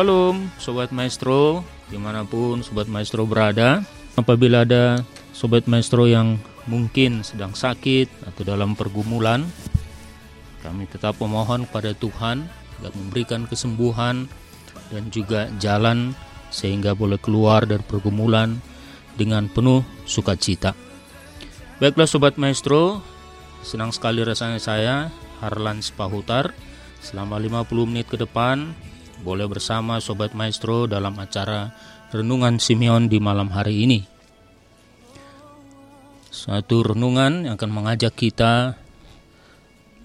Shalom Sobat Maestro Di mana pun Sobat Maestro berada. Apabila ada Sobat Maestro yang mungkin sedang sakit Atau dalam pergumulan Kami tetap memohon kepada Tuhan Agar memberikan kesembuhan Dan juga jalan Sehingga boleh keluar dari pergumulan Dengan penuh sukacita. Baiklah Sobat Maestro Senang sekali rasanya saya Harlan Spahutar Selama 50 menit ke depan boleh bersama Sobat Maestro dalam acara Renungan Simeon di malam hari ini. Satu renungan yang akan mengajak kita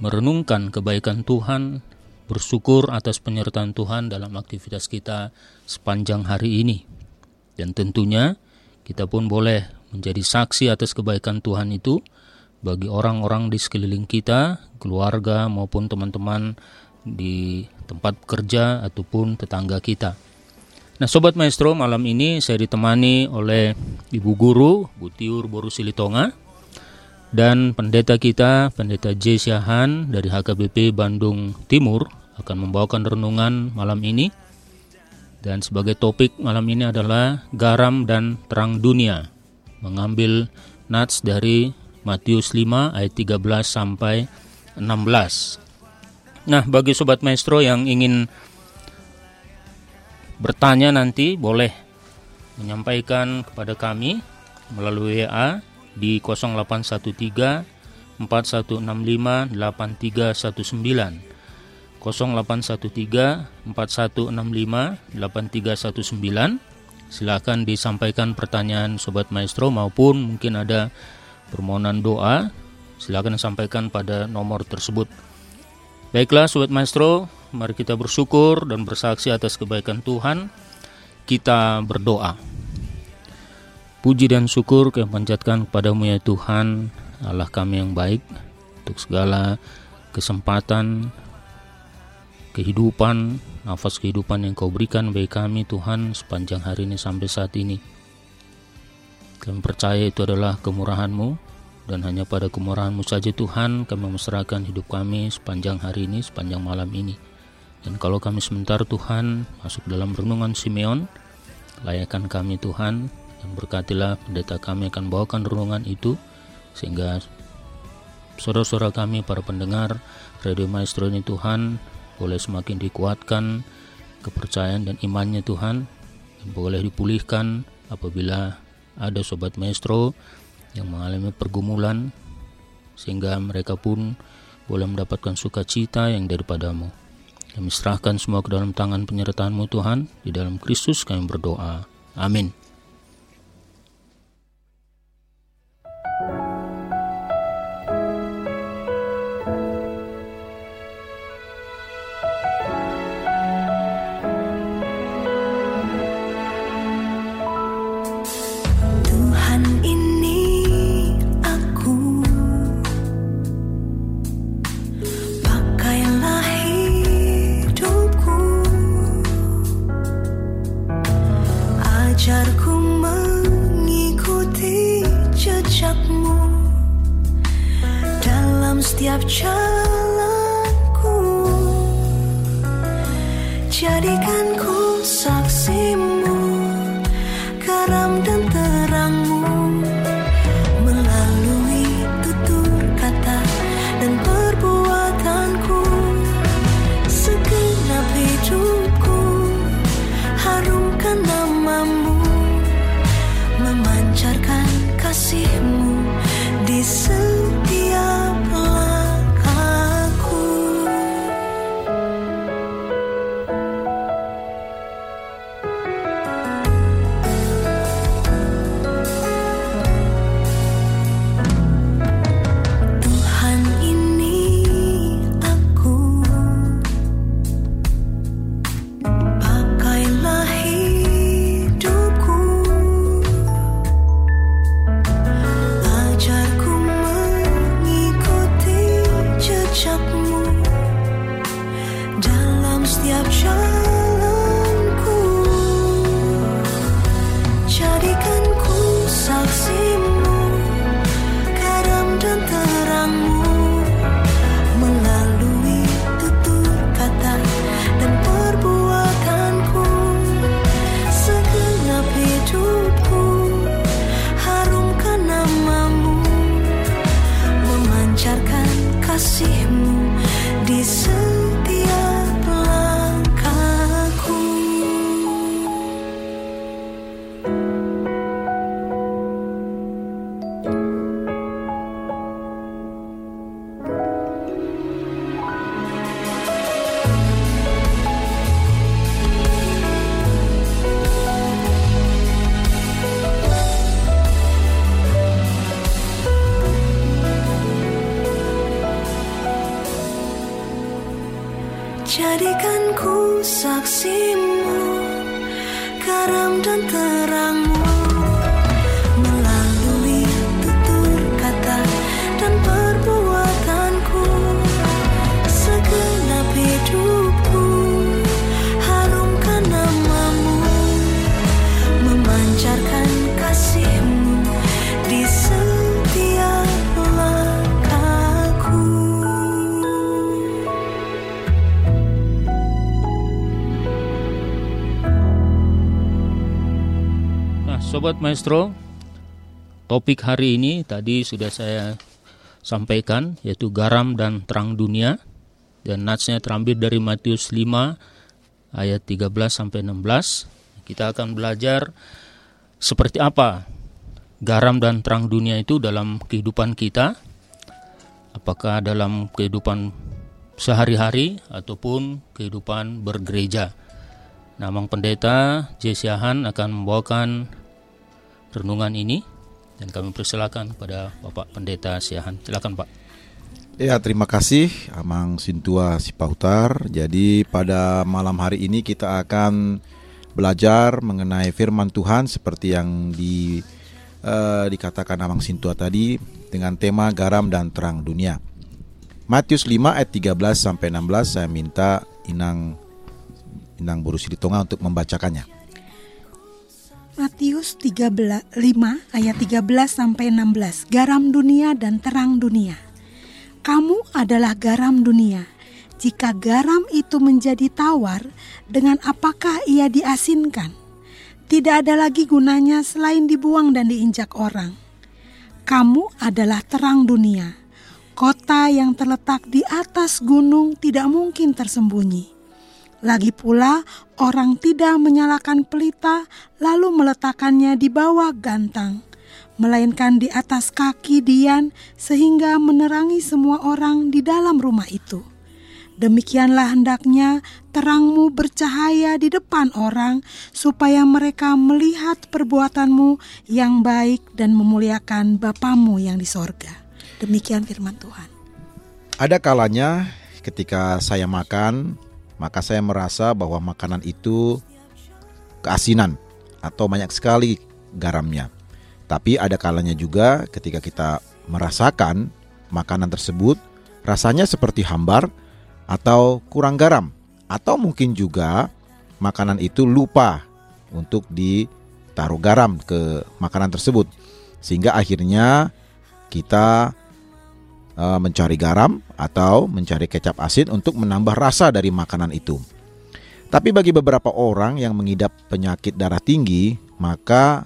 merenungkan kebaikan Tuhan, bersyukur atas penyertaan Tuhan dalam aktivitas kita sepanjang hari ini. Dan tentunya kita pun boleh menjadi saksi atas kebaikan Tuhan itu bagi orang-orang di sekeliling kita, keluarga maupun teman-teman di tempat kerja ataupun tetangga kita. Nah, sobat maestro, malam ini saya ditemani oleh Ibu Guru Butiur Boru Silitonga dan pendeta kita, pendeta J. Syahan dari HKBP Bandung Timur akan membawakan renungan malam ini. Dan sebagai topik malam ini adalah garam dan terang dunia. Mengambil nats dari Matius 5 ayat 13 sampai 16. Nah, bagi sobat maestro yang ingin bertanya nanti boleh menyampaikan kepada kami melalui WA di 0813 4165 8319 0813 4165 8319 silakan disampaikan pertanyaan sobat maestro maupun mungkin ada permohonan doa. Silakan sampaikan pada nomor tersebut Baiklah Sobat Maestro, mari kita bersyukur dan bersaksi atas kebaikan Tuhan. Kita berdoa. Puji dan syukur kami panjatkan kepadamu ya Tuhan, Allah kami yang baik. untuk segala kesempatan kehidupan, nafas kehidupan yang kau berikan bagi kami Tuhan sepanjang hari ini sampai saat ini. Kami percaya itu adalah kemurahan-Mu dan hanya pada kemurahan-Mu saja Tuhan kami menyerahkan hidup kami sepanjang hari ini, sepanjang malam ini. Dan kalau kami sebentar Tuhan masuk dalam renungan Simeon, layakkan kami Tuhan dan berkatilah pendeta kami akan bawakan renungan itu sehingga saudara-saudara kami para pendengar Radio Maestro ini Tuhan boleh semakin dikuatkan kepercayaan dan imannya Tuhan dan boleh dipulihkan apabila ada sobat maestro yang mengalami pergumulan sehingga mereka pun boleh mendapatkan sukacita yang daripadamu. Kami serahkan semua ke dalam tangan penyertaanmu Tuhan, di dalam Kristus kami berdoa. Amin. Sobat maestro, topik hari ini tadi sudah saya sampaikan yaitu garam dan terang dunia dan natsnya terambil dari Matius 5 ayat 13 sampai 16. Kita akan belajar seperti apa garam dan terang dunia itu dalam kehidupan kita. Apakah dalam kehidupan sehari-hari ataupun kehidupan bergereja. Nah, Mang Pendeta Jesiahan akan membawakan renungan ini dan kami persilakan kepada Bapak Pendeta Siahan. Silakan Pak. Ya, terima kasih Amang Sintua Sipautar. Jadi pada malam hari ini kita akan belajar mengenai firman Tuhan seperti yang di eh, dikatakan Amang Sintua tadi dengan tema garam dan terang dunia. Matius 5 ayat 13 sampai 16 saya minta Inang Inang Borusi Tonga untuk membacakannya. Matius 13 5 ayat 13 sampai 16. Garam dunia dan terang dunia. Kamu adalah garam dunia. Jika garam itu menjadi tawar, dengan apakah ia diasinkan? Tidak ada lagi gunanya selain dibuang dan diinjak orang. Kamu adalah terang dunia. Kota yang terletak di atas gunung tidak mungkin tersembunyi. Lagi pula, orang tidak menyalakan pelita lalu meletakkannya di bawah gantang, melainkan di atas kaki Dian, sehingga menerangi semua orang di dalam rumah itu. Demikianlah hendaknya terangmu bercahaya di depan orang, supaya mereka melihat perbuatanmu yang baik dan memuliakan Bapamu yang di sorga. Demikian firman Tuhan. Ada kalanya ketika saya makan, maka saya merasa bahwa makanan itu keasinan atau banyak sekali garamnya. Tapi ada kalanya juga ketika kita merasakan makanan tersebut rasanya seperti hambar atau kurang garam atau mungkin juga makanan itu lupa untuk ditaruh garam ke makanan tersebut sehingga akhirnya kita uh, mencari garam atau mencari kecap asin untuk menambah rasa dari makanan itu. Tapi bagi beberapa orang yang mengidap penyakit darah tinggi, maka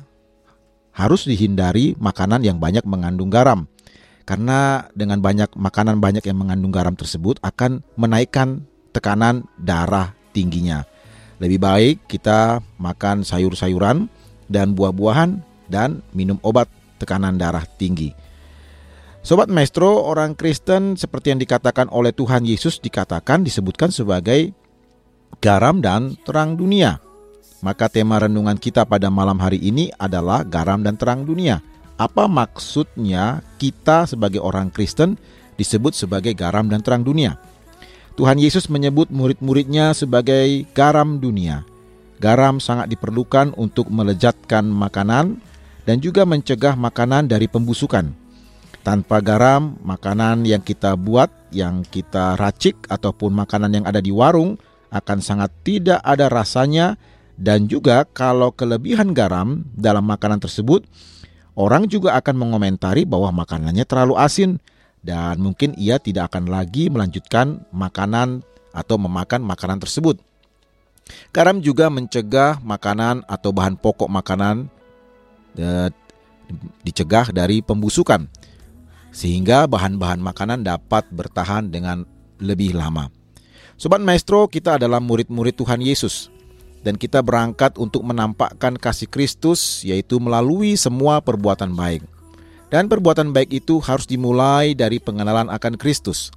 harus dihindari makanan yang banyak mengandung garam. Karena dengan banyak makanan banyak yang mengandung garam tersebut akan menaikkan tekanan darah tingginya. Lebih baik kita makan sayur-sayuran dan buah-buahan dan minum obat tekanan darah tinggi. Sobat Maestro, orang Kristen seperti yang dikatakan oleh Tuhan Yesus dikatakan disebutkan sebagai garam dan terang dunia. Maka tema renungan kita pada malam hari ini adalah garam dan terang dunia. Apa maksudnya kita sebagai orang Kristen disebut sebagai garam dan terang dunia? Tuhan Yesus menyebut murid-muridnya sebagai garam dunia. Garam sangat diperlukan untuk melejatkan makanan dan juga mencegah makanan dari pembusukan. Tanpa garam, makanan yang kita buat, yang kita racik, ataupun makanan yang ada di warung akan sangat tidak ada rasanya. Dan juga, kalau kelebihan garam dalam makanan tersebut, orang juga akan mengomentari bahwa makanannya terlalu asin, dan mungkin ia tidak akan lagi melanjutkan makanan atau memakan makanan tersebut. Garam juga mencegah makanan atau bahan pokok makanan eh, dicegah dari pembusukan sehingga bahan-bahan makanan dapat bertahan dengan lebih lama. Sobat Maestro, kita adalah murid-murid Tuhan Yesus dan kita berangkat untuk menampakkan kasih Kristus yaitu melalui semua perbuatan baik. Dan perbuatan baik itu harus dimulai dari pengenalan akan Kristus.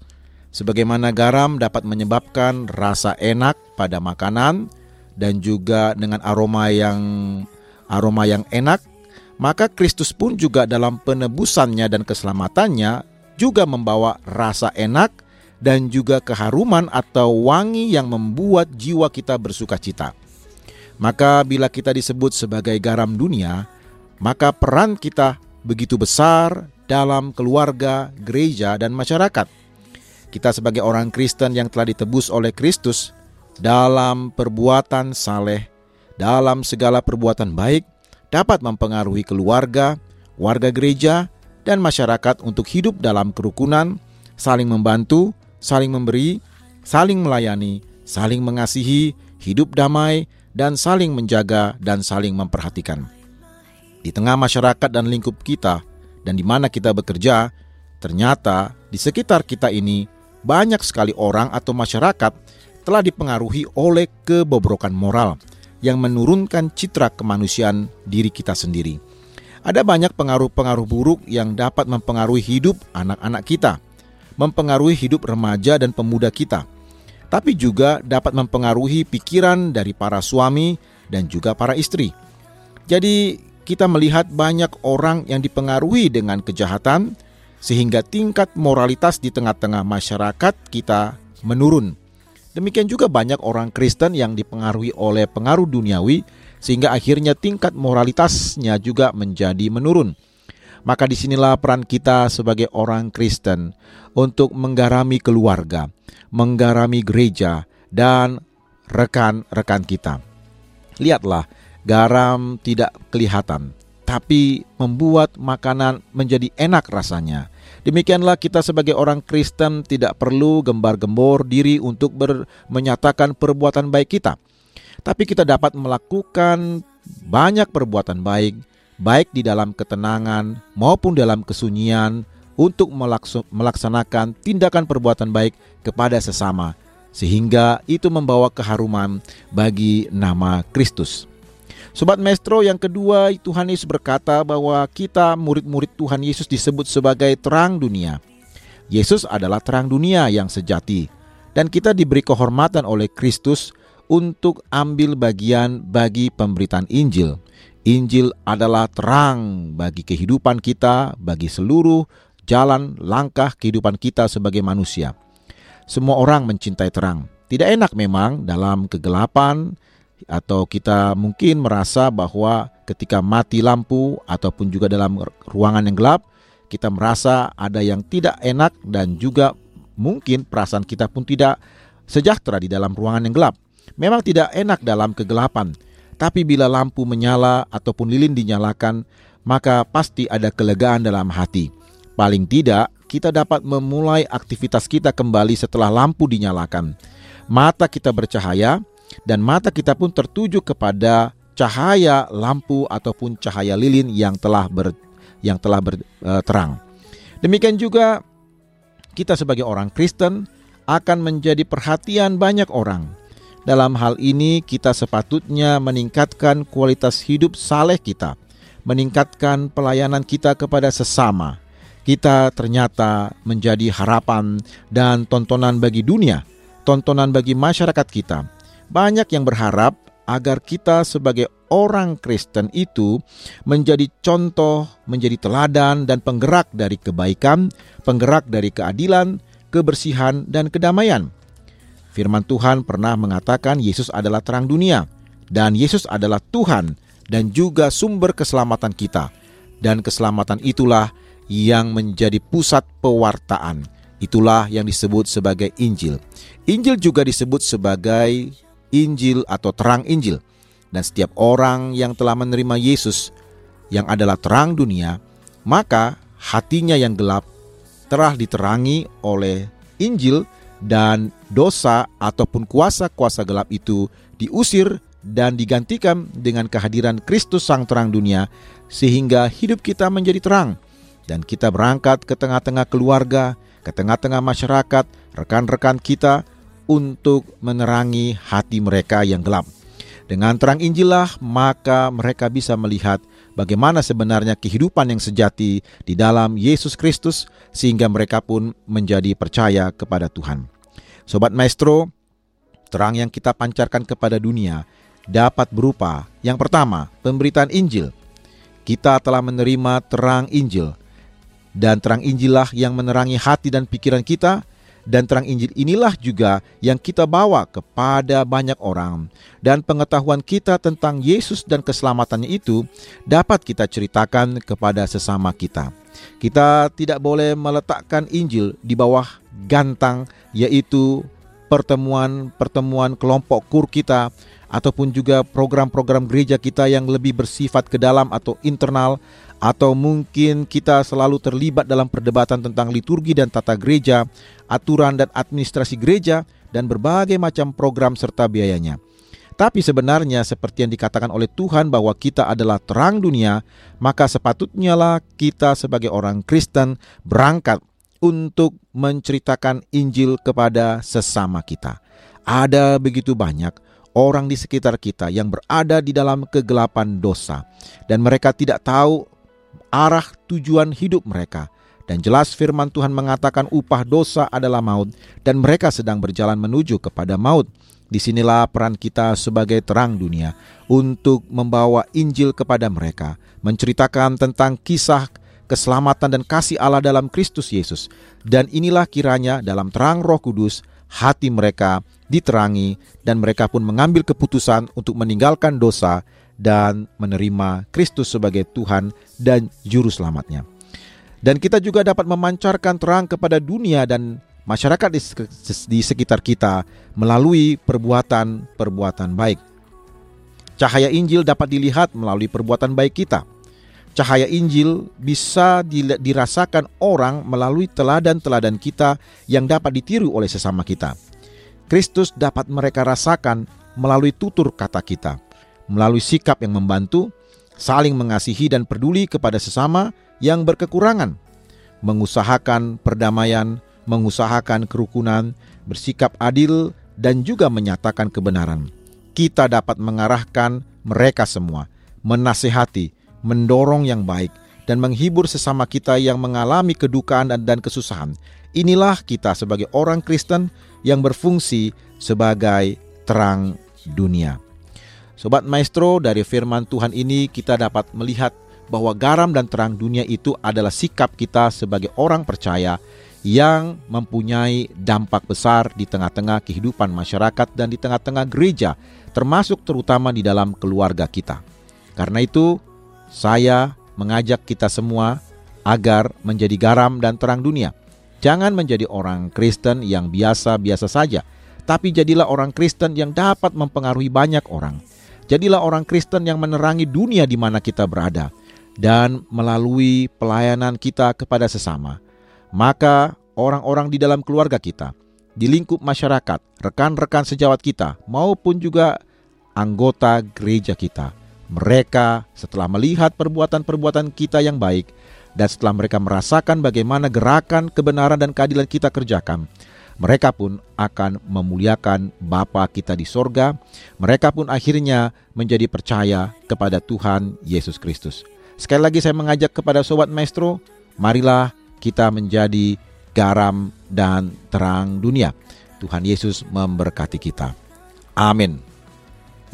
Sebagaimana garam dapat menyebabkan rasa enak pada makanan dan juga dengan aroma yang aroma yang enak maka Kristus pun juga dalam penebusannya dan keselamatannya juga membawa rasa enak dan juga keharuman atau wangi yang membuat jiwa kita bersuka cita. Maka bila kita disebut sebagai garam dunia, maka peran kita begitu besar dalam keluarga, gereja, dan masyarakat. Kita sebagai orang Kristen yang telah ditebus oleh Kristus dalam perbuatan saleh, dalam segala perbuatan baik, dapat mempengaruhi keluarga, warga gereja, dan masyarakat untuk hidup dalam kerukunan, saling membantu, saling memberi, saling melayani, saling mengasihi, hidup damai, dan saling menjaga dan saling memperhatikan. Di tengah masyarakat dan lingkup kita, dan di mana kita bekerja, ternyata di sekitar kita ini banyak sekali orang atau masyarakat telah dipengaruhi oleh kebobrokan moral yang menurunkan citra kemanusiaan diri kita sendiri. Ada banyak pengaruh-pengaruh buruk yang dapat mempengaruhi hidup anak-anak kita, mempengaruhi hidup remaja dan pemuda kita, tapi juga dapat mempengaruhi pikiran dari para suami dan juga para istri. Jadi, kita melihat banyak orang yang dipengaruhi dengan kejahatan, sehingga tingkat moralitas di tengah-tengah masyarakat kita menurun. Demikian juga banyak orang Kristen yang dipengaruhi oleh pengaruh duniawi sehingga akhirnya tingkat moralitasnya juga menjadi menurun. Maka di sinilah peran kita sebagai orang Kristen untuk menggarami keluarga, menggarami gereja, dan rekan-rekan kita. Lihatlah, garam tidak kelihatan, tapi membuat makanan menjadi enak rasanya. Demikianlah kita sebagai orang Kristen tidak perlu gembar-gembor diri untuk ber, menyatakan perbuatan baik kita. Tapi kita dapat melakukan banyak perbuatan baik, baik di dalam ketenangan maupun dalam kesunyian untuk melaksanakan tindakan perbuatan baik kepada sesama, sehingga itu membawa keharuman bagi nama Kristus. Sobat Maestro yang kedua Tuhan Yesus berkata bahwa kita murid-murid Tuhan Yesus disebut sebagai terang dunia. Yesus adalah terang dunia yang sejati dan kita diberi kehormatan oleh Kristus untuk ambil bagian bagi pemberitaan Injil. Injil adalah terang bagi kehidupan kita, bagi seluruh jalan langkah kehidupan kita sebagai manusia. Semua orang mencintai terang. Tidak enak memang dalam kegelapan atau kita mungkin merasa bahwa ketika mati lampu ataupun juga dalam ruangan yang gelap, kita merasa ada yang tidak enak dan juga mungkin perasaan kita pun tidak sejahtera di dalam ruangan yang gelap. Memang tidak enak dalam kegelapan, tapi bila lampu menyala ataupun lilin dinyalakan, maka pasti ada kelegaan dalam hati. Paling tidak, kita dapat memulai aktivitas kita kembali setelah lampu dinyalakan. Mata kita bercahaya, dan mata kita pun tertuju kepada cahaya lampu ataupun cahaya lilin yang telah ber, yang telah berterang. Demikian juga kita sebagai orang Kristen akan menjadi perhatian banyak orang. Dalam hal ini kita sepatutnya meningkatkan kualitas hidup saleh kita, meningkatkan pelayanan kita kepada sesama. Kita ternyata menjadi harapan dan tontonan bagi dunia, tontonan bagi masyarakat kita. Banyak yang berharap agar kita sebagai orang Kristen itu menjadi contoh, menjadi teladan dan penggerak dari kebaikan, penggerak dari keadilan, kebersihan dan kedamaian. Firman Tuhan pernah mengatakan Yesus adalah terang dunia dan Yesus adalah Tuhan dan juga sumber keselamatan kita. Dan keselamatan itulah yang menjadi pusat pewartaan. Itulah yang disebut sebagai Injil. Injil juga disebut sebagai Injil atau terang Injil. Dan setiap orang yang telah menerima Yesus yang adalah terang dunia, maka hatinya yang gelap telah diterangi oleh Injil dan dosa ataupun kuasa-kuasa gelap itu diusir dan digantikan dengan kehadiran Kristus sang terang dunia sehingga hidup kita menjadi terang dan kita berangkat ke tengah-tengah keluarga, ke tengah-tengah masyarakat, rekan-rekan kita untuk menerangi hati mereka yang gelap. Dengan terang Injillah maka mereka bisa melihat bagaimana sebenarnya kehidupan yang sejati di dalam Yesus Kristus sehingga mereka pun menjadi percaya kepada Tuhan. Sobat Maestro, terang yang kita pancarkan kepada dunia dapat berupa yang pertama, pemberitaan Injil. Kita telah menerima terang Injil dan terang Injillah yang menerangi hati dan pikiran kita dan terang Injil inilah juga yang kita bawa kepada banyak orang dan pengetahuan kita tentang Yesus dan keselamatannya itu dapat kita ceritakan kepada sesama kita. Kita tidak boleh meletakkan Injil di bawah gantang yaitu pertemuan-pertemuan kelompok kur kita ataupun juga program-program gereja kita yang lebih bersifat ke dalam atau internal atau mungkin kita selalu terlibat dalam perdebatan tentang liturgi dan tata gereja, aturan dan administrasi gereja dan berbagai macam program serta biayanya. Tapi sebenarnya seperti yang dikatakan oleh Tuhan bahwa kita adalah terang dunia, maka sepatutnya lah kita sebagai orang Kristen berangkat untuk menceritakan Injil kepada sesama kita. Ada begitu banyak orang di sekitar kita yang berada di dalam kegelapan dosa dan mereka tidak tahu arah tujuan hidup mereka. Dan jelas firman Tuhan mengatakan upah dosa adalah maut dan mereka sedang berjalan menuju kepada maut. Di sinilah peran kita sebagai terang dunia untuk membawa Injil kepada mereka, menceritakan tentang kisah keselamatan dan kasih Allah dalam Kristus Yesus. Dan inilah kiranya dalam terang Roh Kudus hati mereka diterangi dan mereka pun mengambil keputusan untuk meninggalkan dosa dan menerima Kristus sebagai Tuhan dan Juru Selamatnya. Dan kita juga dapat memancarkan terang kepada dunia dan masyarakat di, sekitar kita melalui perbuatan-perbuatan baik. Cahaya Injil dapat dilihat melalui perbuatan baik kita. Cahaya Injil bisa dirasakan orang melalui teladan-teladan kita yang dapat ditiru oleh sesama kita. Kristus dapat mereka rasakan melalui tutur kata kita, melalui sikap yang membantu, saling mengasihi dan peduli kepada sesama yang berkekurangan, mengusahakan perdamaian, mengusahakan kerukunan, bersikap adil, dan juga menyatakan kebenaran. Kita dapat mengarahkan mereka semua, menasehati, mendorong yang baik, dan menghibur sesama kita yang mengalami kedukaan dan, dan kesusahan. Inilah kita sebagai orang Kristen yang berfungsi sebagai terang dunia. Sobat Maestro, dari firman Tuhan ini kita dapat melihat bahwa garam dan terang dunia itu adalah sikap kita sebagai orang percaya yang mempunyai dampak besar di tengah-tengah kehidupan masyarakat dan di tengah-tengah gereja, termasuk terutama di dalam keluarga kita. Karena itu, saya mengajak kita semua agar menjadi garam dan terang dunia. Jangan menjadi orang Kristen yang biasa-biasa saja, tapi jadilah orang Kristen yang dapat mempengaruhi banyak orang. Jadilah orang Kristen yang menerangi dunia di mana kita berada, dan melalui pelayanan kita kepada sesama. Maka orang-orang di dalam keluarga kita, di lingkup masyarakat, rekan-rekan sejawat kita, maupun juga anggota gereja kita mereka setelah melihat perbuatan-perbuatan kita yang baik dan setelah mereka merasakan bagaimana gerakan kebenaran dan keadilan kita kerjakan, mereka pun akan memuliakan Bapa kita di sorga. Mereka pun akhirnya menjadi percaya kepada Tuhan Yesus Kristus. Sekali lagi saya mengajak kepada Sobat Maestro, marilah kita menjadi garam dan terang dunia. Tuhan Yesus memberkati kita. Amin.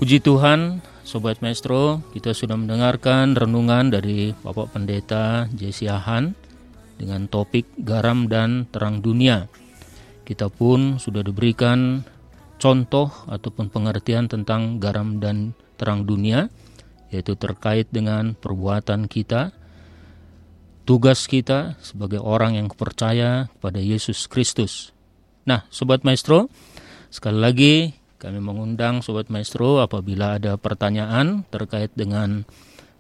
Puji Tuhan, Sobat Maestro, kita sudah mendengarkan renungan dari Bapak Pendeta Jesse Han dengan topik garam dan terang dunia. Kita pun sudah diberikan contoh ataupun pengertian tentang garam dan terang dunia, yaitu terkait dengan perbuatan kita, tugas kita sebagai orang yang percaya kepada Yesus Kristus. Nah, Sobat Maestro, sekali lagi kami mengundang Sobat Maestro apabila ada pertanyaan terkait dengan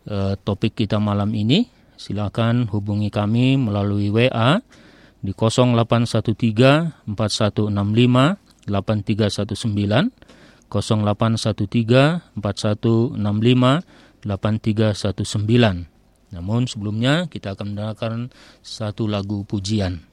uh, topik kita malam ini, silakan hubungi kami melalui WA di 0813 4165 8319 0813 4165 8319. Namun sebelumnya kita akan mendengarkan satu lagu pujian.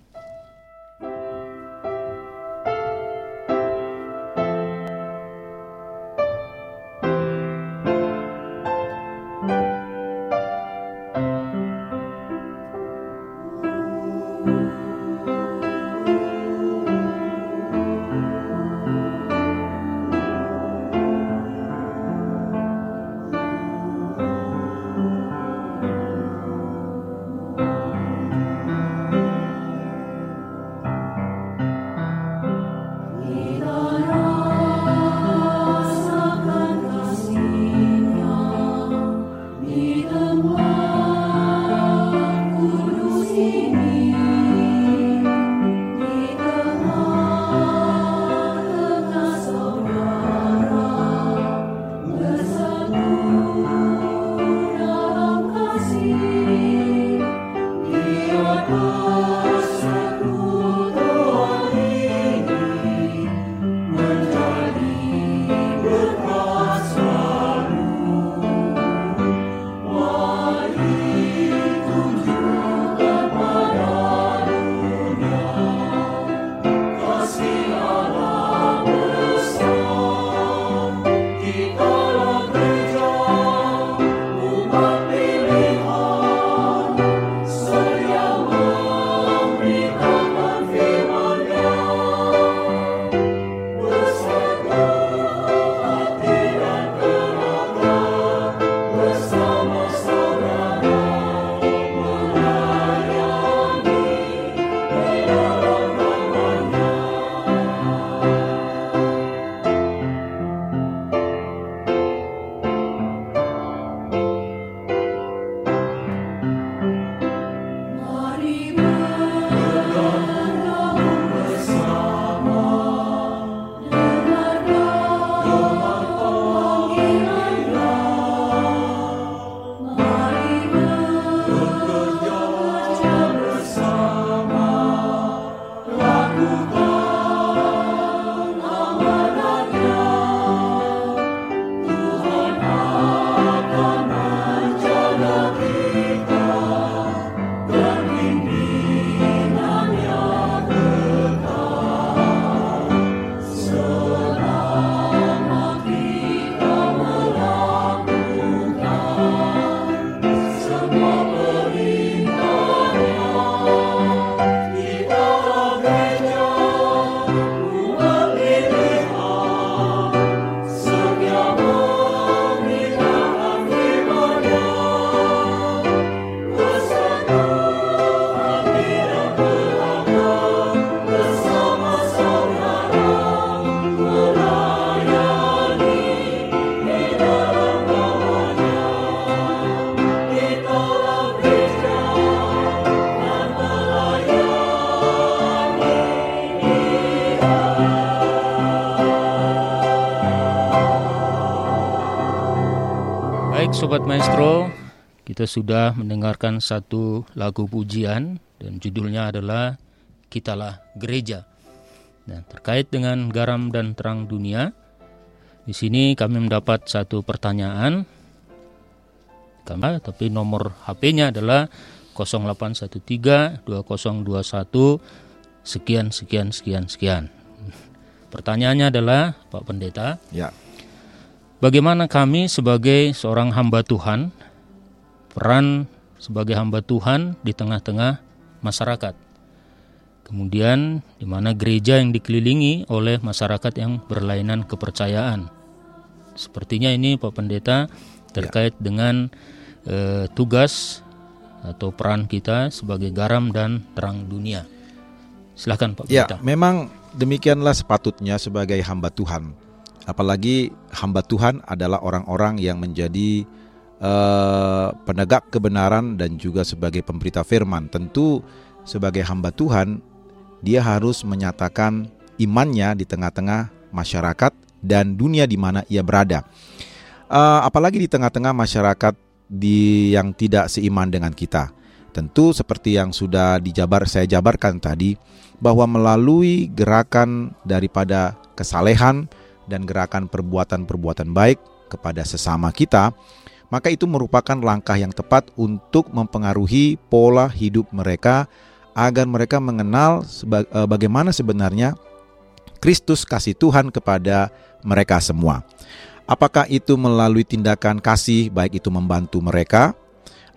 Kita sudah mendengarkan satu lagu pujian dan judulnya adalah Kitalah Gereja. Nah, terkait dengan garam dan terang dunia, di sini kami mendapat satu pertanyaan. Kami, tapi nomor HP-nya adalah 0813 2021 sekian sekian sekian sekian. Pertanyaannya adalah Pak Pendeta, Ya, Bagaimana kami sebagai seorang hamba Tuhan, peran sebagai hamba Tuhan di tengah-tengah masyarakat. Kemudian di mana gereja yang dikelilingi oleh masyarakat yang berlainan kepercayaan. Sepertinya ini Pak Pendeta terkait dengan eh, tugas atau peran kita sebagai garam dan terang dunia. Silakan Pak Ya, Pendeta. memang demikianlah sepatutnya sebagai hamba Tuhan. Apalagi hamba Tuhan adalah orang-orang yang menjadi eh, penegak kebenaran dan juga sebagai pemberita firman. Tentu sebagai hamba Tuhan dia harus menyatakan imannya di tengah-tengah masyarakat dan dunia di mana ia berada. Eh, apalagi di tengah-tengah masyarakat di yang tidak seiman dengan kita. Tentu seperti yang sudah dijabar saya jabarkan tadi bahwa melalui gerakan daripada kesalehan dan gerakan perbuatan-perbuatan baik kepada sesama kita, maka itu merupakan langkah yang tepat untuk mempengaruhi pola hidup mereka agar mereka mengenal eh, bagaimana sebenarnya Kristus kasih Tuhan kepada mereka semua. Apakah itu melalui tindakan kasih, baik itu membantu mereka,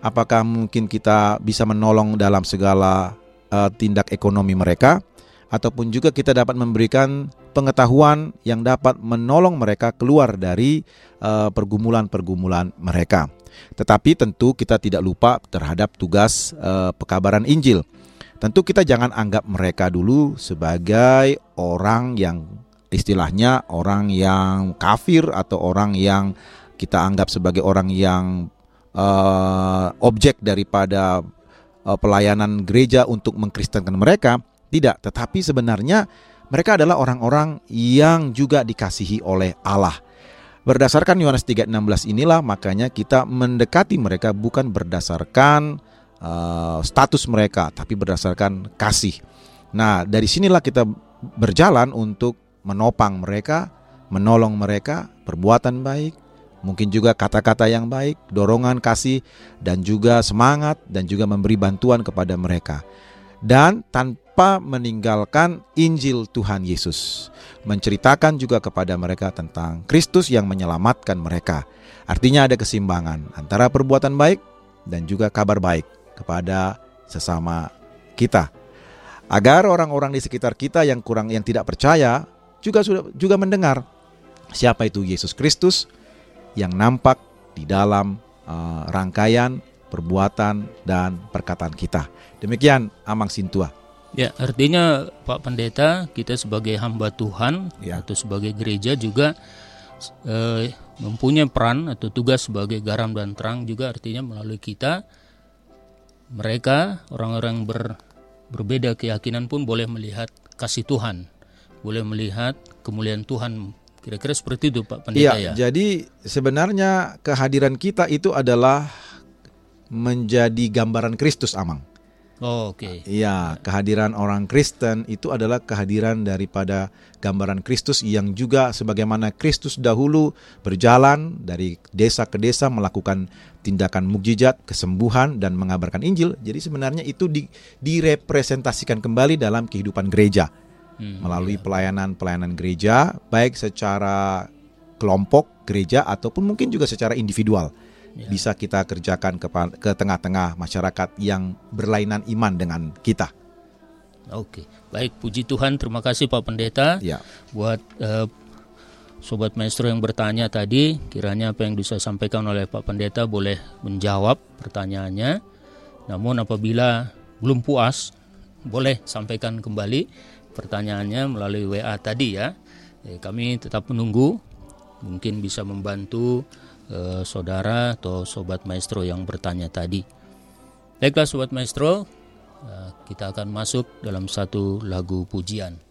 apakah mungkin kita bisa menolong dalam segala eh, tindak ekonomi mereka, ataupun juga kita dapat memberikan pengetahuan yang dapat menolong mereka keluar dari eh, pergumulan-pergumulan mereka. Tetapi tentu kita tidak lupa terhadap tugas eh, pekabaran Injil. Tentu kita jangan anggap mereka dulu sebagai orang yang istilahnya orang yang kafir atau orang yang kita anggap sebagai orang yang eh, objek daripada eh, pelayanan gereja untuk mengkristenkan mereka. Tidak, tetapi sebenarnya mereka adalah orang-orang yang juga dikasihi oleh Allah. Berdasarkan Yohanes 3:16 inilah makanya kita mendekati mereka bukan berdasarkan eh, status mereka, tapi berdasarkan kasih. Nah, dari sinilah kita berjalan untuk menopang mereka, menolong mereka, perbuatan baik, mungkin juga kata-kata yang baik, dorongan kasih, dan juga semangat, dan juga memberi bantuan kepada mereka. Dan tanpa meninggalkan Injil Tuhan Yesus, menceritakan juga kepada mereka tentang Kristus yang menyelamatkan mereka. Artinya ada keseimbangan antara perbuatan baik dan juga kabar baik kepada sesama kita. Agar orang-orang di sekitar kita yang kurang yang tidak percaya juga sudah juga mendengar siapa itu Yesus Kristus yang nampak di dalam uh, rangkaian perbuatan dan perkataan kita. Demikian Amang Sintua. Ya, artinya Pak Pendeta, kita sebagai hamba Tuhan Ya. atau sebagai gereja juga eh, mempunyai peran atau tugas sebagai garam dan terang juga artinya melalui kita mereka orang-orang ber, berbeda keyakinan pun boleh melihat kasih Tuhan, boleh melihat kemuliaan Tuhan. Kira-kira seperti itu Pak Pendeta Iya, ya. jadi sebenarnya kehadiran kita itu adalah menjadi gambaran Kristus, Amang. Oh, Oke. Iya, kehadiran orang Kristen itu adalah kehadiran daripada gambaran Kristus yang juga sebagaimana Kristus dahulu berjalan dari desa ke desa melakukan tindakan mukjizat, kesembuhan dan mengabarkan Injil. Jadi sebenarnya itu di- direpresentasikan kembali dalam kehidupan gereja Hmm, melalui pelayanan-pelayanan gereja baik secara kelompok gereja ataupun mungkin juga secara individual bisa kita kerjakan ke, ke tengah-tengah masyarakat yang berlainan iman dengan kita. Oke. Baik, puji Tuhan. Terima kasih Pak Pendeta. Ya, buat eh, sobat maestro yang bertanya tadi, kiranya apa yang bisa sampaikan oleh Pak Pendeta boleh menjawab pertanyaannya. Namun apabila belum puas, boleh sampaikan kembali pertanyaannya melalui WA tadi ya. Eh, kami tetap menunggu, mungkin bisa membantu eh, saudara atau sobat maestro yang bertanya tadi. Baiklah sobat maestro, eh, kita akan masuk dalam satu lagu pujian.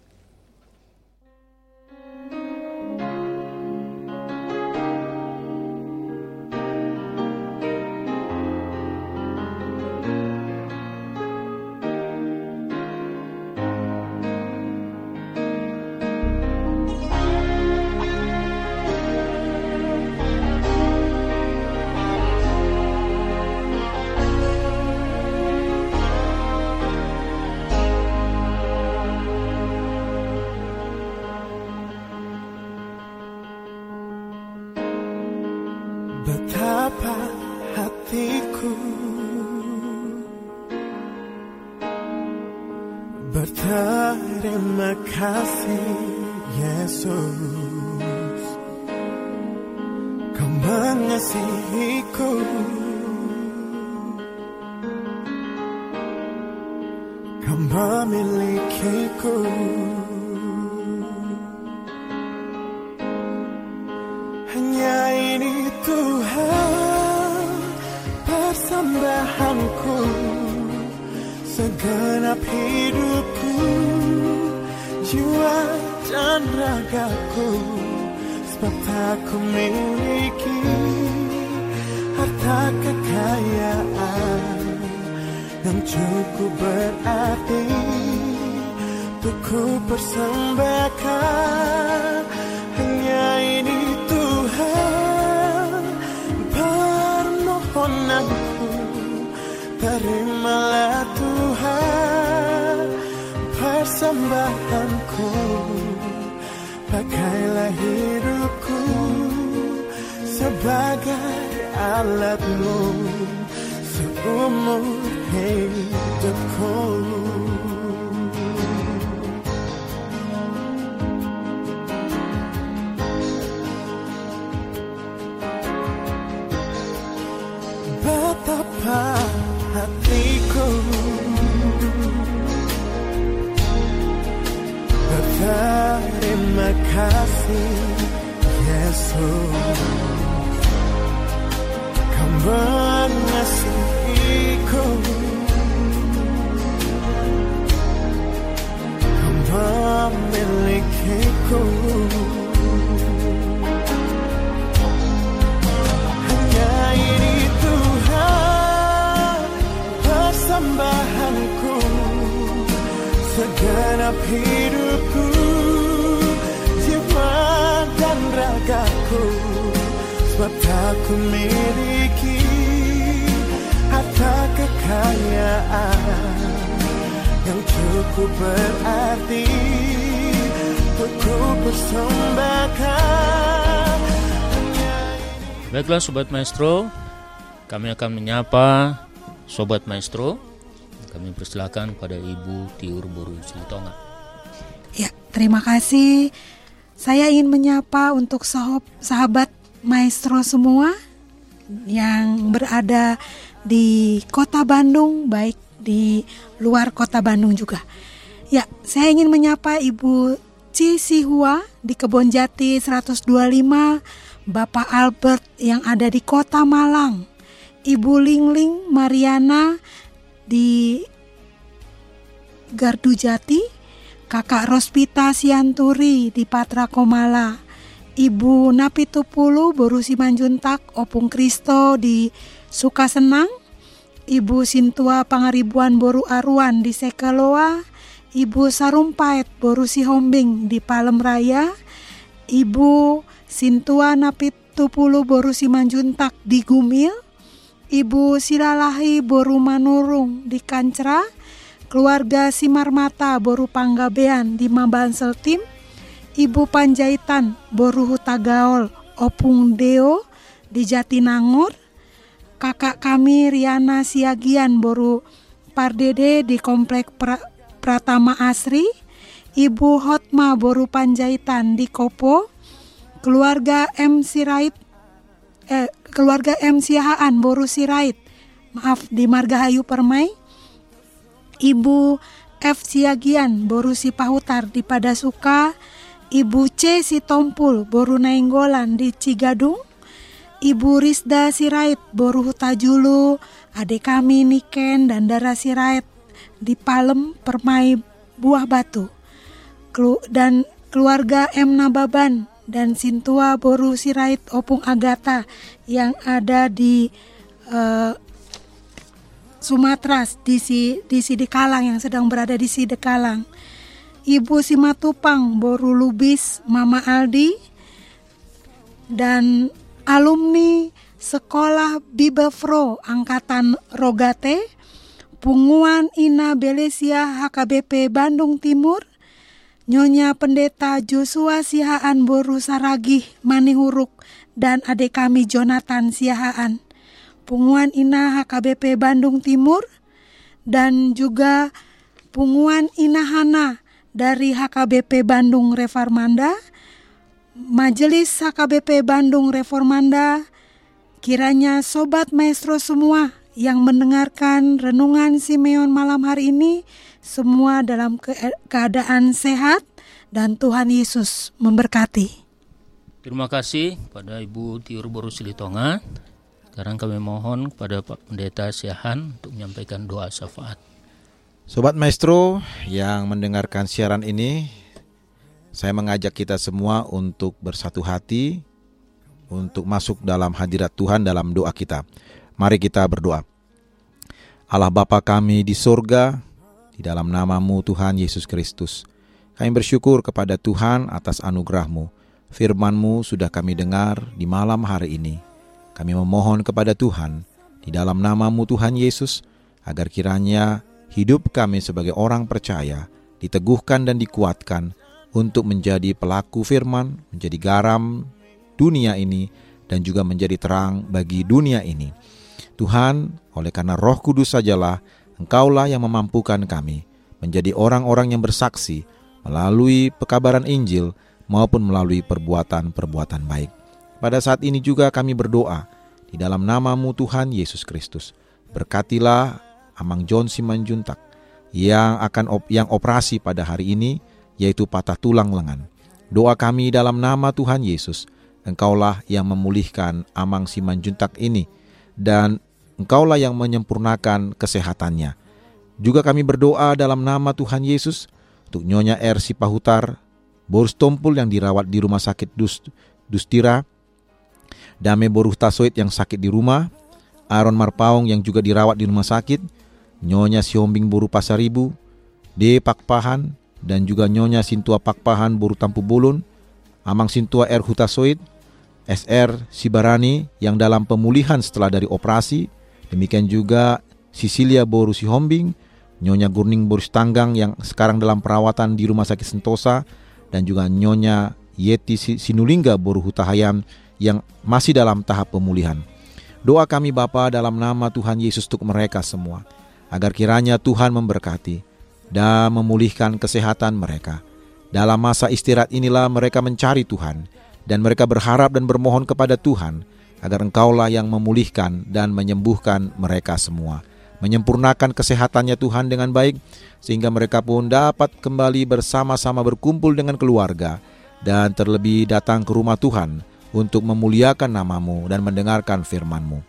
Dan ragaku Sebab tak miliki Harta kekayaan Yang cukup berarti Untuk ku persembahkan. Hanya ini Tuhan Permohonanku. Terimalah Tuhan Persembahanku Pakailah hidupku Sebagai alatmu Seumur hidupku. Betapa hatiku Berterima kasih Yesus. Kau mengasihiku. Kau memilikiku. Hanya ini Tuhan persembahanku Segenap hidupku Jiwa dan ragaku Sebab tak ku miliki Harta kekayaan Yang cukup berarti Untuk ku persembahkan Baiklah Sobat Maestro, kami akan menyapa Sobat Maestro. Kami persilakan pada Ibu Tiur Boru Silitonga. Ya, terima kasih. Saya ingin menyapa untuk sahob- sahabat maestro semua yang berada di kota Bandung, baik di luar kota Bandung juga. Ya, saya ingin menyapa Ibu Ci Sihua di Kebon Jati 125, Bapak Albert yang ada di kota Malang, Ibu Lingling Mariana di Gardu Jati, Kakak Rospita Sianturi di Patra Komala, Ibu Napitupulu Boru Simanjuntak Opung Kristo di Sukasenang, Ibu Sintua Pangaribuan Boru Aruan di Sekaloa, Ibu Sarumpait Boru Sihombing di Palem Raya, Ibu Sintua Napitupulu Boru Simanjuntak di Gumil, Ibu Silalahi Boru Manurung di Kancra, keluarga Simarmata Boru Panggabean di Mabansel Tim, Ibu Panjaitan Boru Hutagaol Opung Deo di Jatinangor, kakak kami Riana Siagian Boru Pardede di Komplek pra- Pratama Asri, Ibu Hotma Boru Panjaitan di Kopo, keluarga M Sirait eh, keluarga M. Siahaan Boru Sirait, maaf di Margahayu Permai, Ibu F. Siagian Boru Sipahutar di Padasuka, Ibu C. Sitompul Boru Nainggolan di Cigadung, Ibu Risda Sirait Boru Hutajulu, adik kami Niken dan Dara Sirait di Palem Permai Buah Batu. Dan keluarga M. Nababan dan Sintua Boru Sirait Opung Agata yang ada di eh, Sumatera di si di Sidikalang yang sedang berada di Sidikalang. Ibu Simatupang Boru Lubis Mama Aldi dan alumni Sekolah Bibefro Angkatan Rogate, Punguan Ina Belesia HKBP Bandung Timur, Nyonya Pendeta Joshua Sihaan Boru Saragih Manihuruk dan adik kami Jonathan Sihaan. Punguan Ina HKBP Bandung Timur dan juga Punguan Ina Hana dari HKBP Bandung Reformanda, Majelis HKBP Bandung Reformanda, kiranya sobat maestro semua yang mendengarkan renungan Simeon malam hari ini semua dalam ke- keadaan sehat dan Tuhan Yesus memberkati. Terima kasih pada Ibu Tiur Boru Silitonga. Sekarang kami mohon kepada Pak Pendeta Siahan untuk menyampaikan doa syafaat. Sobat Maestro yang mendengarkan siaran ini, saya mengajak kita semua untuk bersatu hati, untuk masuk dalam hadirat Tuhan dalam doa kita. Mari kita berdoa. Allah Bapa kami di sorga, di dalam namamu Tuhan Yesus Kristus. Kami bersyukur kepada Tuhan atas anugerahmu. Firmanmu sudah kami dengar di malam hari ini. Kami memohon kepada Tuhan, di dalam namamu Tuhan Yesus, agar kiranya hidup kami sebagai orang percaya diteguhkan dan dikuatkan untuk menjadi pelaku firman, menjadi garam dunia ini, dan juga menjadi terang bagi dunia ini. Tuhan, oleh karena roh kudus sajalah, Engkaulah yang memampukan kami menjadi orang-orang yang bersaksi melalui pekabaran Injil maupun melalui perbuatan-perbuatan baik. Pada saat ini juga kami berdoa di dalam namamu Tuhan Yesus Kristus. Berkatilah Amang John Simanjuntak yang akan op yang operasi pada hari ini yaitu patah tulang lengan. Doa kami dalam nama Tuhan Yesus, Engkaulah yang memulihkan Amang Simanjuntak ini dan Engkaulah yang menyempurnakan kesehatannya. Juga kami berdoa dalam nama Tuhan Yesus untuk Nyonya R. Sipahutar, Boris Tompul yang dirawat di rumah sakit Dus, Dustira, Dame Boruh Tasoit yang sakit di rumah, Aaron Marpaung yang juga dirawat di rumah sakit, Nyonya Siombing Boru Pasaribu, D. Pakpahan, dan juga Nyonya Sintua Pakpahan Boru Tampu Bulun, Amang Sintua R. Hutasoit, SR Sibarani yang dalam pemulihan setelah dari operasi, demikian juga Sisilia Boru Sihombing, Nyonya Gurning Boru Tanggang yang sekarang dalam perawatan di Rumah Sakit Sentosa, dan juga Nyonya Yeti Sinulingga Boru Hutahayam yang masih dalam tahap pemulihan. Doa kami Bapa dalam nama Tuhan Yesus untuk mereka semua, agar kiranya Tuhan memberkati dan memulihkan kesehatan mereka. Dalam masa istirahat inilah mereka mencari Tuhan, dan mereka berharap dan bermohon kepada Tuhan, agar Engkaulah yang memulihkan dan menyembuhkan mereka semua. Menyempurnakan kesehatannya Tuhan dengan baik, sehingga mereka pun dapat kembali bersama-sama berkumpul dengan keluarga, dan terlebih datang ke rumah Tuhan untuk memuliakan namamu dan mendengarkan firmanmu.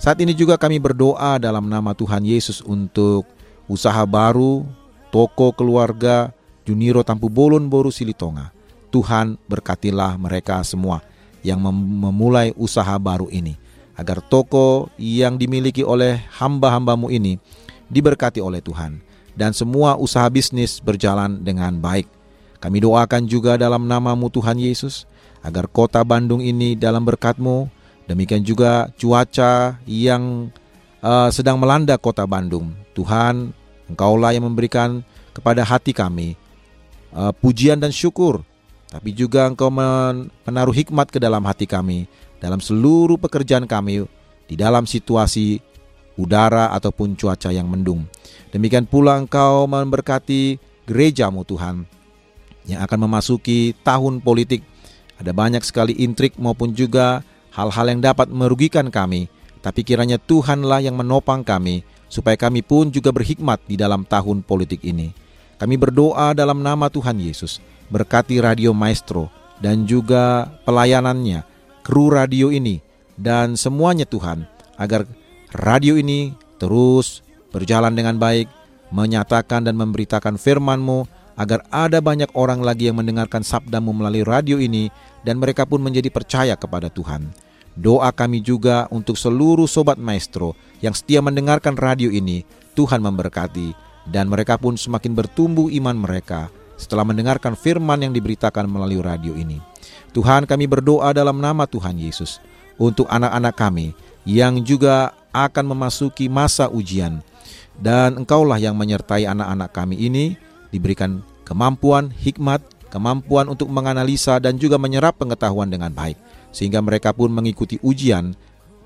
Saat ini juga kami berdoa dalam nama Tuhan Yesus untuk usaha baru, toko keluarga, Juniro Tampu Bolon Boru Silitonga. Tuhan berkatilah mereka semua yang mem- memulai usaha baru ini. Agar toko yang dimiliki oleh hamba-hambamu ini diberkati oleh Tuhan. Dan semua usaha bisnis berjalan dengan baik. Kami doakan juga dalam namamu Tuhan Yesus, agar kota Bandung ini dalam berkatmu, demikian juga cuaca yang uh, sedang melanda kota Bandung. Tuhan, Engkaulah yang memberikan kepada hati kami uh, pujian dan syukur, tapi juga Engkau menaruh hikmat ke dalam hati kami, dalam seluruh pekerjaan kami, di dalam situasi udara ataupun cuaca yang mendung. Demikian pula Engkau memberkati gerejamu Tuhan, yang akan memasuki tahun politik ada banyak sekali intrik maupun juga hal-hal yang dapat merugikan kami, tapi kiranya Tuhanlah yang menopang kami, supaya kami pun juga berhikmat di dalam tahun politik ini. Kami berdoa dalam nama Tuhan Yesus, berkati Radio Maestro dan juga pelayanannya, kru radio ini, dan semuanya Tuhan, agar radio ini terus berjalan dengan baik, menyatakan dan memberitakan firman-Mu, agar ada banyak orang lagi yang mendengarkan sabdamu melalui radio ini dan mereka pun menjadi percaya kepada Tuhan. Doa kami juga untuk seluruh sobat maestro yang setia mendengarkan radio ini, Tuhan memberkati dan mereka pun semakin bertumbuh iman mereka setelah mendengarkan firman yang diberitakan melalui radio ini. Tuhan kami berdoa dalam nama Tuhan Yesus untuk anak-anak kami yang juga akan memasuki masa ujian dan engkaulah yang menyertai anak-anak kami ini diberikan kemampuan, hikmat, kemampuan untuk menganalisa dan juga menyerap pengetahuan dengan baik, sehingga mereka pun mengikuti ujian,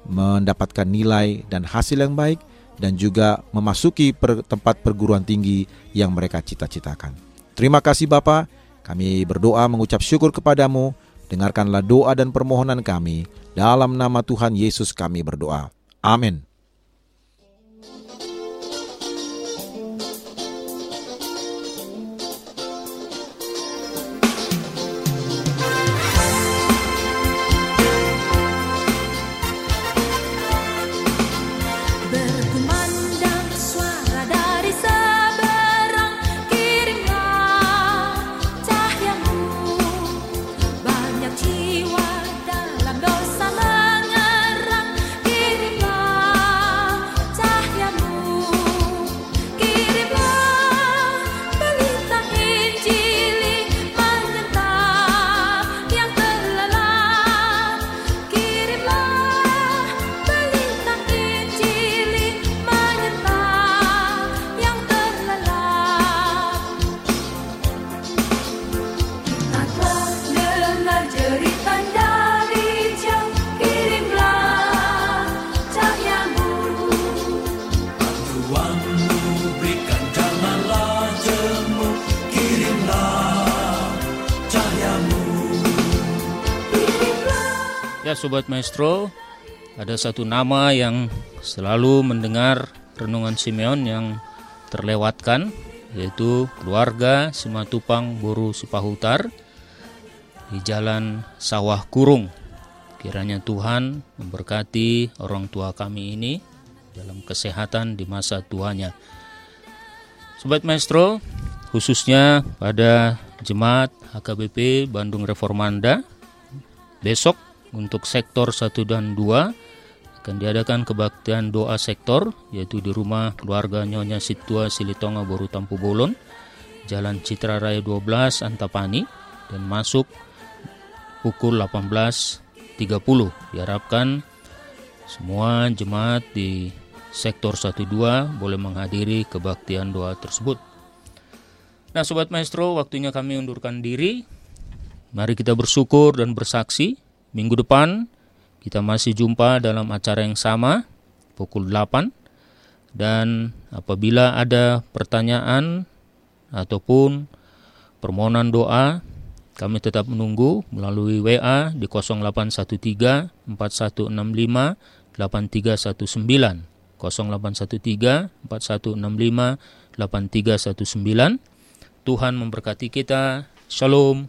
mendapatkan nilai dan hasil yang baik, dan juga memasuki per, tempat perguruan tinggi yang mereka cita-citakan. Terima kasih Bapa, kami berdoa mengucap syukur kepadamu, dengarkanlah doa dan permohonan kami, dalam nama Tuhan Yesus kami berdoa. Amin. Sobat Maestro, ada satu nama yang selalu mendengar renungan Simeon yang terlewatkan, yaitu keluarga Simatupang Boru Sipahutar di Jalan Sawah Kurung. Kiranya Tuhan memberkati orang tua kami ini dalam kesehatan di masa tuanya. Sobat Maestro, khususnya pada Jemaat HKBP Bandung Reformanda, besok untuk sektor 1 dan 2 akan diadakan kebaktian doa sektor yaitu di rumah keluarga Nyonya Situa Silitonga Boru Tampu Bolon, Jalan Citra Raya 12 Antapani dan masuk pukul 18.30. Diharapkan semua jemaat di sektor 1-2 boleh menghadiri kebaktian doa tersebut. Nah Sobat Maestro, waktunya kami undurkan diri. Mari kita bersyukur dan bersaksi. Minggu depan kita masih jumpa dalam acara yang sama pukul 8 dan apabila ada pertanyaan ataupun permohonan doa kami tetap menunggu melalui WA di 0813 4165 8319 0813 4165 8319 Tuhan memberkati kita. Shalom.